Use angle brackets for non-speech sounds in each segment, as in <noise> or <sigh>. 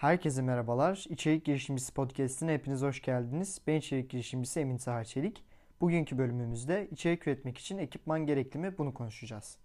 Herkese merhabalar. İçerik Girişimcisi Podcast'ine hepiniz hoş geldiniz. Ben içerik girişimcisi Emin Sahar Çelik. Bugünkü bölümümüzde içerik üretmek için ekipman gerekli mi bunu konuşacağız.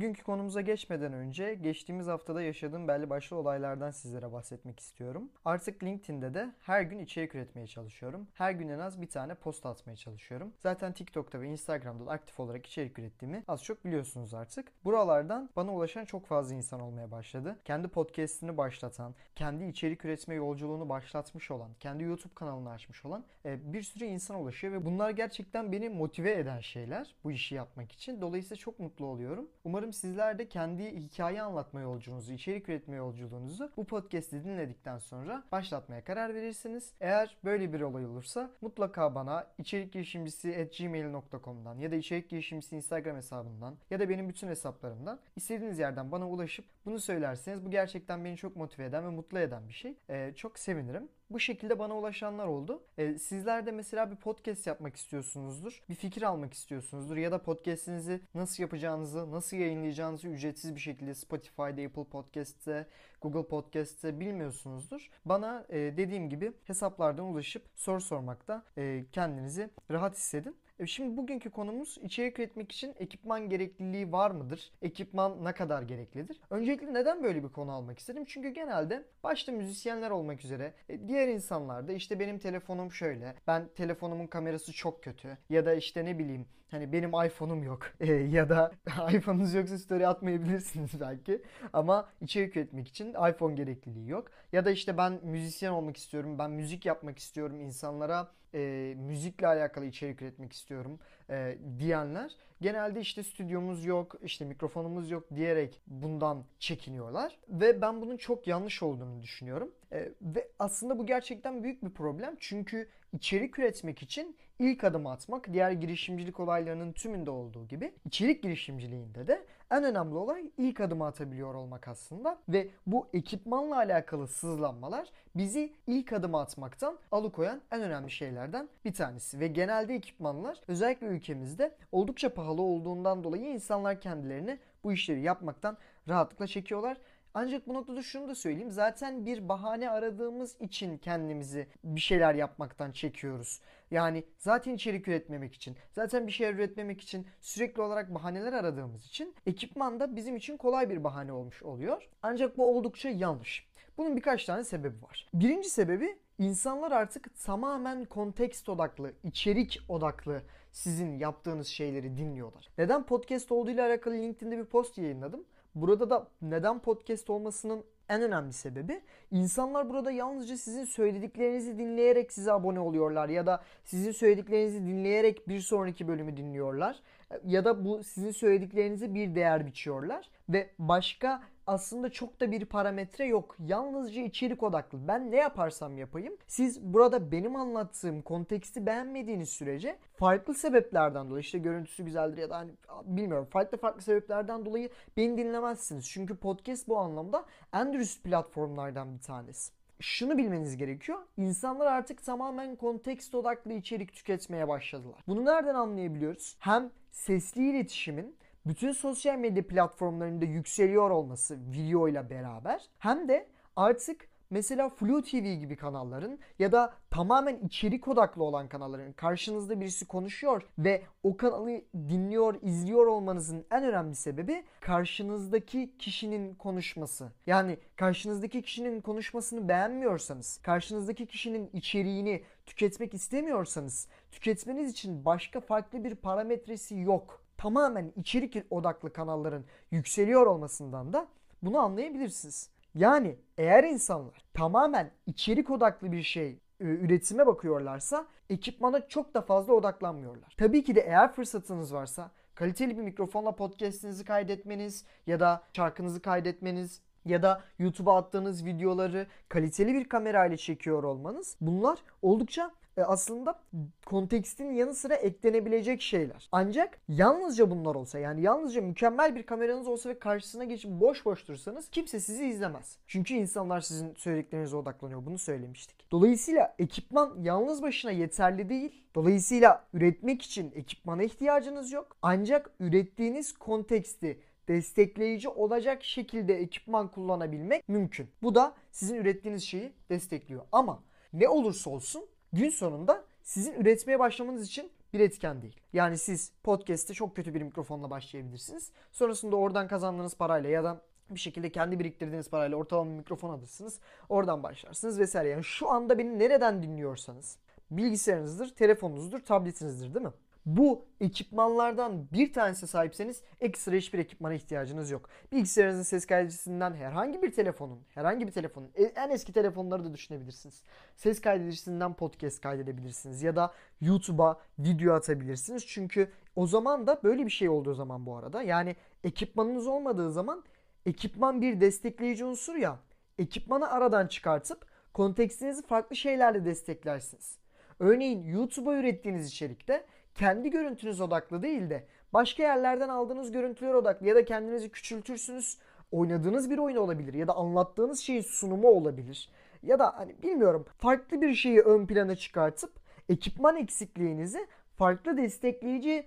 Bugünkü konumuza geçmeden önce geçtiğimiz haftada yaşadığım belli başlı olaylardan sizlere bahsetmek istiyorum. Artık LinkedIn'de de her gün içerik üretmeye çalışıyorum. Her gün en az bir tane post atmaya çalışıyorum. Zaten TikTok'ta ve Instagram'da da aktif olarak içerik ürettiğimi az çok biliyorsunuz artık. Buralardan bana ulaşan çok fazla insan olmaya başladı. Kendi podcast'ini başlatan, kendi içerik üretme yolculuğunu başlatmış olan, kendi YouTube kanalını açmış olan e, bir sürü insan ulaşıyor ve bunlar gerçekten beni motive eden şeyler bu işi yapmak için. Dolayısıyla çok mutlu oluyorum. Umarım Umarım sizler de kendi hikaye anlatma yolculuğunuzu, içerik üretme yolculuğunuzu bu podcast'i dinledikten sonra başlatmaya karar verirsiniz. Eğer böyle bir olay olursa mutlaka bana içerik girişimcisi gmail.com'dan ya da içerik girişimcisi Instagram hesabından ya da benim bütün hesaplarımdan istediğiniz yerden bana ulaşıp bunu söylerseniz bu gerçekten beni çok motive eden ve mutlu eden bir şey. Ee, çok sevinirim. Bu şekilde bana ulaşanlar oldu. E, sizler de mesela bir podcast yapmak istiyorsunuzdur. Bir fikir almak istiyorsunuzdur. Ya da podcastinizi nasıl yapacağınızı, nasıl yayınlayacağınızı ücretsiz bir şekilde Spotify'da, Apple Podcast'te, Google Podcast'te bilmiyorsunuzdur. Bana e, dediğim gibi hesaplardan ulaşıp soru sormakta e, kendinizi rahat hissedin. E, şimdi bugünkü konumuz içerik üretmek için ekipman gerekliliği var mıdır? Ekipman ne kadar gereklidir? Öncelikle neden böyle bir konu almak istedim? Çünkü genelde başta müzisyenler olmak üzere e, diğer insanlar da işte benim telefonum şöyle, ben telefonumun kamerası çok kötü ya da işte ne bileyim Hani benim iPhone'um yok <laughs> e, ya da <laughs> iPhone'unuz yoksa story atmayabilirsiniz belki ama içerik üretmek için iPhone gerekliliği yok. Ya da işte ben müzisyen olmak istiyorum, ben müzik yapmak istiyorum, insanlara e, müzikle alakalı içerik üretmek istiyorum e, diyenler genelde işte stüdyomuz yok, işte mikrofonumuz yok diyerek bundan çekiniyorlar. Ve ben bunun çok yanlış olduğunu düşünüyorum. E, ve aslında bu gerçekten büyük bir problem. Çünkü içerik üretmek için ilk adım atmak diğer girişimcilik olaylarının tümünde olduğu gibi içerik girişimciliğinde de en önemli olay ilk adımı atabiliyor olmak aslında ve bu ekipmanla alakalı sızlanmalar bizi ilk adımı atmaktan alıkoyan en önemli şeylerden bir tanesi. Ve genelde ekipmanlar özellikle ülkemizde oldukça pahalı olduğundan dolayı insanlar kendilerini bu işleri yapmaktan rahatlıkla çekiyorlar ancak bu noktada şunu da söyleyeyim. Zaten bir bahane aradığımız için kendimizi bir şeyler yapmaktan çekiyoruz. Yani zaten içerik üretmemek için, zaten bir şeyler üretmemek için sürekli olarak bahaneler aradığımız için ekipman da bizim için kolay bir bahane olmuş oluyor. Ancak bu oldukça yanlış. Bunun birkaç tane sebebi var. Birinci sebebi insanlar artık tamamen kontekst odaklı, içerik odaklı sizin yaptığınız şeyleri dinliyorlar. Neden podcast olduğuyla alakalı LinkedIn'de bir post yayınladım. Burada da neden podcast olmasının en önemli sebebi insanlar burada yalnızca sizin söylediklerinizi dinleyerek size abone oluyorlar ya da sizin söylediklerinizi dinleyerek bir sonraki bölümü dinliyorlar ya da bu sizin söylediklerinizi bir değer biçiyorlar ve başka aslında çok da bir parametre yok. Yalnızca içerik odaklı. Ben ne yaparsam yapayım. Siz burada benim anlattığım konteksti beğenmediğiniz sürece farklı sebeplerden dolayı işte görüntüsü güzeldir ya da hani bilmiyorum farklı farklı sebeplerden dolayı beni dinlemezsiniz. Çünkü podcast bu anlamda en dürüst platformlardan bir tanesi şunu bilmeniz gerekiyor. İnsanlar artık tamamen kontekst odaklı içerik tüketmeye başladılar. Bunu nereden anlayabiliyoruz? Hem sesli iletişimin bütün sosyal medya platformlarında yükseliyor olması video ile beraber hem de artık mesela Flu TV gibi kanalların ya da tamamen içerik odaklı olan kanalların karşınızda birisi konuşuyor ve o kanalı dinliyor, izliyor olmanızın en önemli sebebi karşınızdaki kişinin konuşması. Yani karşınızdaki kişinin konuşmasını beğenmiyorsanız, karşınızdaki kişinin içeriğini tüketmek istemiyorsanız, tüketmeniz için başka farklı bir parametresi yok tamamen içerik odaklı kanalların yükseliyor olmasından da bunu anlayabilirsiniz. Yani eğer insanlar tamamen içerik odaklı bir şey e, üretime bakıyorlarsa ekipmana çok da fazla odaklanmıyorlar. Tabii ki de eğer fırsatınız varsa kaliteli bir mikrofonla podcast'inizi kaydetmeniz ya da şarkınızı kaydetmeniz ya da YouTube'a attığınız videoları kaliteli bir kamerayla çekiyor olmanız bunlar oldukça e, aslında kontekstin yanı sıra eklenebilecek şeyler. Ancak yalnızca bunlar olsa yani yalnızca mükemmel bir kameranız olsa ve karşısına geçip boş boş dursanız kimse sizi izlemez. Çünkü insanlar sizin söylediklerinize odaklanıyor. Bunu söylemiştik. Dolayısıyla ekipman yalnız başına yeterli değil. Dolayısıyla üretmek için ekipmana ihtiyacınız yok. Ancak ürettiğiniz konteksti destekleyici olacak şekilde ekipman kullanabilmek mümkün. Bu da sizin ürettiğiniz şeyi destekliyor. Ama ne olursa olsun gün sonunda sizin üretmeye başlamanız için bir etken değil. Yani siz podcast'te çok kötü bir mikrofonla başlayabilirsiniz. Sonrasında oradan kazandığınız parayla ya da bir şekilde kendi biriktirdiğiniz parayla ortalama bir mikrofon alırsınız. Oradan başlarsınız vesaire. Yani şu anda beni nereden dinliyorsanız bilgisayarınızdır, telefonunuzdur, tabletinizdir değil mi? Bu ekipmanlardan bir tanesine sahipseniz ekstra hiçbir ekipmana ihtiyacınız yok. Bilgisayarınızın ses kaydedicisinden herhangi bir telefonun, herhangi bir telefonun, e, en eski telefonları da düşünebilirsiniz. Ses kaydedicisinden podcast kaydedebilirsiniz ya da YouTube'a video atabilirsiniz. Çünkü o zaman da böyle bir şey olduğu zaman bu arada. Yani ekipmanınız olmadığı zaman ekipman bir destekleyici unsur ya. Ekipmanı aradan çıkartıp kontekstinizi farklı şeylerle desteklersiniz. Örneğin YouTube'a ürettiğiniz içerikte kendi görüntünüz odaklı değil de başka yerlerden aldığınız görüntüler odaklı ya da kendinizi küçültürsünüz. Oynadığınız bir oyun olabilir ya da anlattığınız şeyin sunumu olabilir. Ya da hani bilmiyorum farklı bir şeyi ön plana çıkartıp ekipman eksikliğinizi farklı destekleyici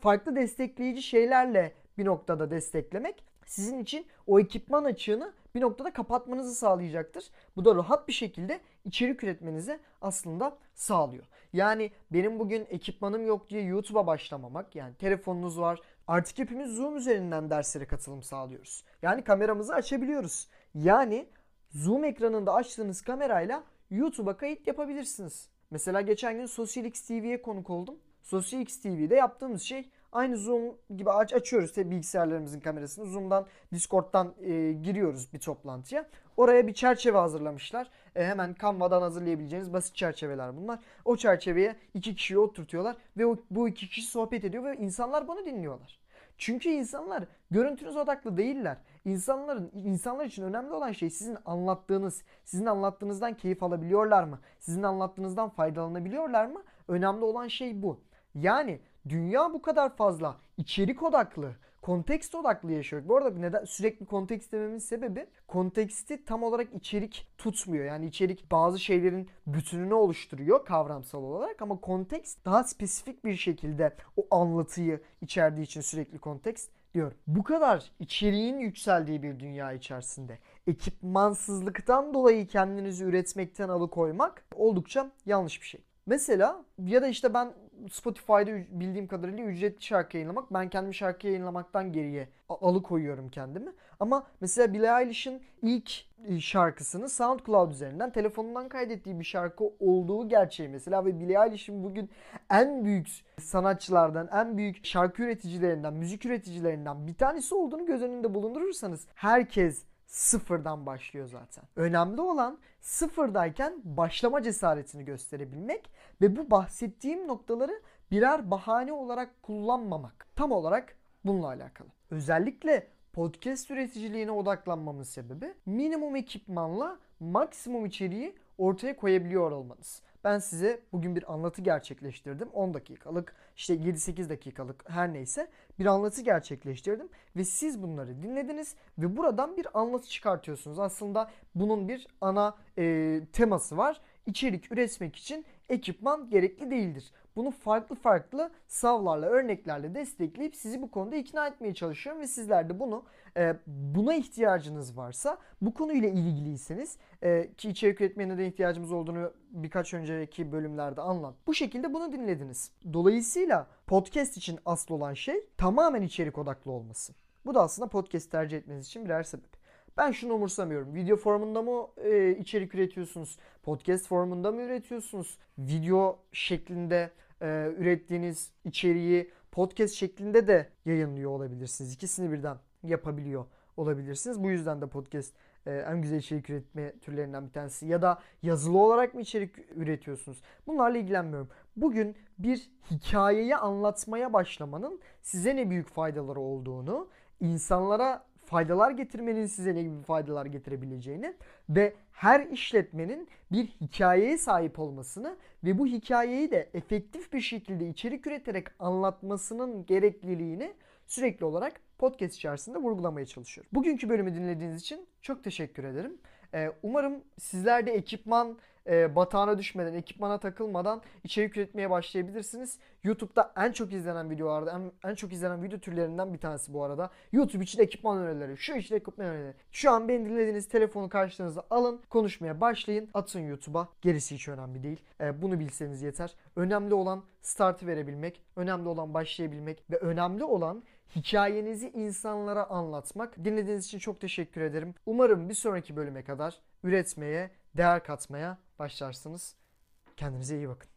farklı destekleyici şeylerle bir noktada desteklemek sizin için o ekipman açığını bir noktada kapatmanızı sağlayacaktır. Bu da rahat bir şekilde içerik üretmenizi aslında sağlıyor. Yani benim bugün ekipmanım yok diye YouTube'a başlamamak yani telefonunuz var. Artık hepimiz Zoom üzerinden derslere katılım sağlıyoruz. Yani kameramızı açabiliyoruz. Yani Zoom ekranında açtığınız kamerayla YouTube'a kayıt yapabilirsiniz. Mesela geçen gün SocialX TV'ye konuk oldum. SocialX TV'de yaptığımız şey Aynı Zoom gibi aç açıyoruz tabii bilgisayarlarımızın kamerasını. Zoom'dan, Discord'dan e, giriyoruz bir toplantıya. Oraya bir çerçeve hazırlamışlar. E, hemen Canva'dan hazırlayabileceğiniz basit çerçeveler bunlar. O çerçeveye iki kişiyi oturtuyorlar ve o, bu iki kişi sohbet ediyor ve insanlar bunu dinliyorlar. Çünkü insanlar görüntünüz odaklı değiller. İnsanların insanlar için önemli olan şey sizin anlattığınız, sizin anlattığınızdan keyif alabiliyorlar mı? Sizin anlattığınızdan faydalanabiliyorlar mı? Önemli olan şey bu. Yani dünya bu kadar fazla içerik odaklı, kontekst odaklı yaşıyor. Bu arada neden sürekli kontekst dememin sebebi konteksti tam olarak içerik tutmuyor. Yani içerik bazı şeylerin bütününü oluşturuyor kavramsal olarak ama kontekst daha spesifik bir şekilde o anlatıyı içerdiği için sürekli kontekst diyorum. Bu kadar içeriğin yükseldiği bir dünya içerisinde ekipmansızlıktan dolayı kendinizi üretmekten alıkoymak oldukça yanlış bir şey. Mesela ya da işte ben Spotify'da bildiğim kadarıyla ücretli şarkı yayınlamak. Ben kendimi şarkı yayınlamaktan geriye alıkoyuyorum kendimi. Ama mesela Billie Eilish'in ilk e, şarkısını SoundCloud üzerinden telefonundan kaydettiği bir şarkı olduğu gerçeği mesela ve Billie Eilish'in bugün en büyük sanatçılardan, en büyük şarkı üreticilerinden, müzik üreticilerinden bir tanesi olduğunu göz önünde bulundurursanız herkes sıfırdan başlıyor zaten. Önemli olan sıfırdayken başlama cesaretini gösterebilmek ve bu bahsettiğim noktaları birer bahane olarak kullanmamak. Tam olarak bununla alakalı. Özellikle podcast üreticiliğine odaklanmamın sebebi minimum ekipmanla maksimum içeriği ortaya koyabiliyor olmanız. Ben size bugün bir anlatı gerçekleştirdim. 10 dakikalık, işte 7-8 dakikalık her neyse bir anlatı gerçekleştirdim ve siz bunları dinlediniz ve buradan bir anlatı çıkartıyorsunuz. Aslında bunun bir ana e, teması var. İçerik üretmek için ekipman gerekli değildir. Bunu farklı farklı savlarla, örneklerle destekleyip sizi bu konuda ikna etmeye çalışıyorum ve sizler de bunu e, buna ihtiyacınız varsa, bu konuyla ilgiliyseniz e, ki içerik üretmeye neden ihtiyacımız olduğunu birkaç önceki bölümlerde anlat. Bu şekilde bunu dinlediniz. Dolayısıyla podcast için asıl olan şey tamamen içerik odaklı olması. Bu da aslında podcast tercih etmeniz için birer sebep. Ben şunu umursamıyorum. Video formunda mı e, içerik üretiyorsunuz? Podcast formunda mı üretiyorsunuz? Video şeklinde e, ürettiğiniz içeriği podcast şeklinde de yayınlıyor olabilirsiniz. İkisini birden yapabiliyor olabilirsiniz. Bu yüzden de podcast e, en güzel içerik üretme türlerinden bir tanesi. Ya da yazılı olarak mı içerik üretiyorsunuz? Bunlarla ilgilenmiyorum. Bugün bir hikayeyi anlatmaya başlamanın size ne büyük faydaları olduğunu, insanlara faydalar getirmenin size ne gibi faydalar getirebileceğini ve her işletmenin bir hikayeye sahip olmasını ve bu hikayeyi de efektif bir şekilde içerik üreterek anlatmasının gerekliliğini sürekli olarak podcast içerisinde vurgulamaya çalışıyorum. Bugünkü bölümü dinlediğiniz için çok teşekkür ederim. Ee, umarım sizler de ekipman e, batağına düşmeden, ekipmana takılmadan içerik üretmeye başlayabilirsiniz. YouTube'da en çok izlenen videolarda, en, en çok izlenen video türlerinden bir tanesi bu arada. YouTube için ekipman önerileri, şu için ekipman önerileri. Şu an beni dinlediğiniz telefonu karşınıza alın, konuşmaya başlayın, atın YouTube'a. Gerisi hiç önemli değil. E, bunu bilseniz yeter. Önemli olan startı verebilmek, önemli olan başlayabilmek ve önemli olan hikayenizi insanlara anlatmak. Dinlediğiniz için çok teşekkür ederim. Umarım bir sonraki bölüme kadar üretmeye, değer katmaya başlarsınız. Kendinize iyi bakın.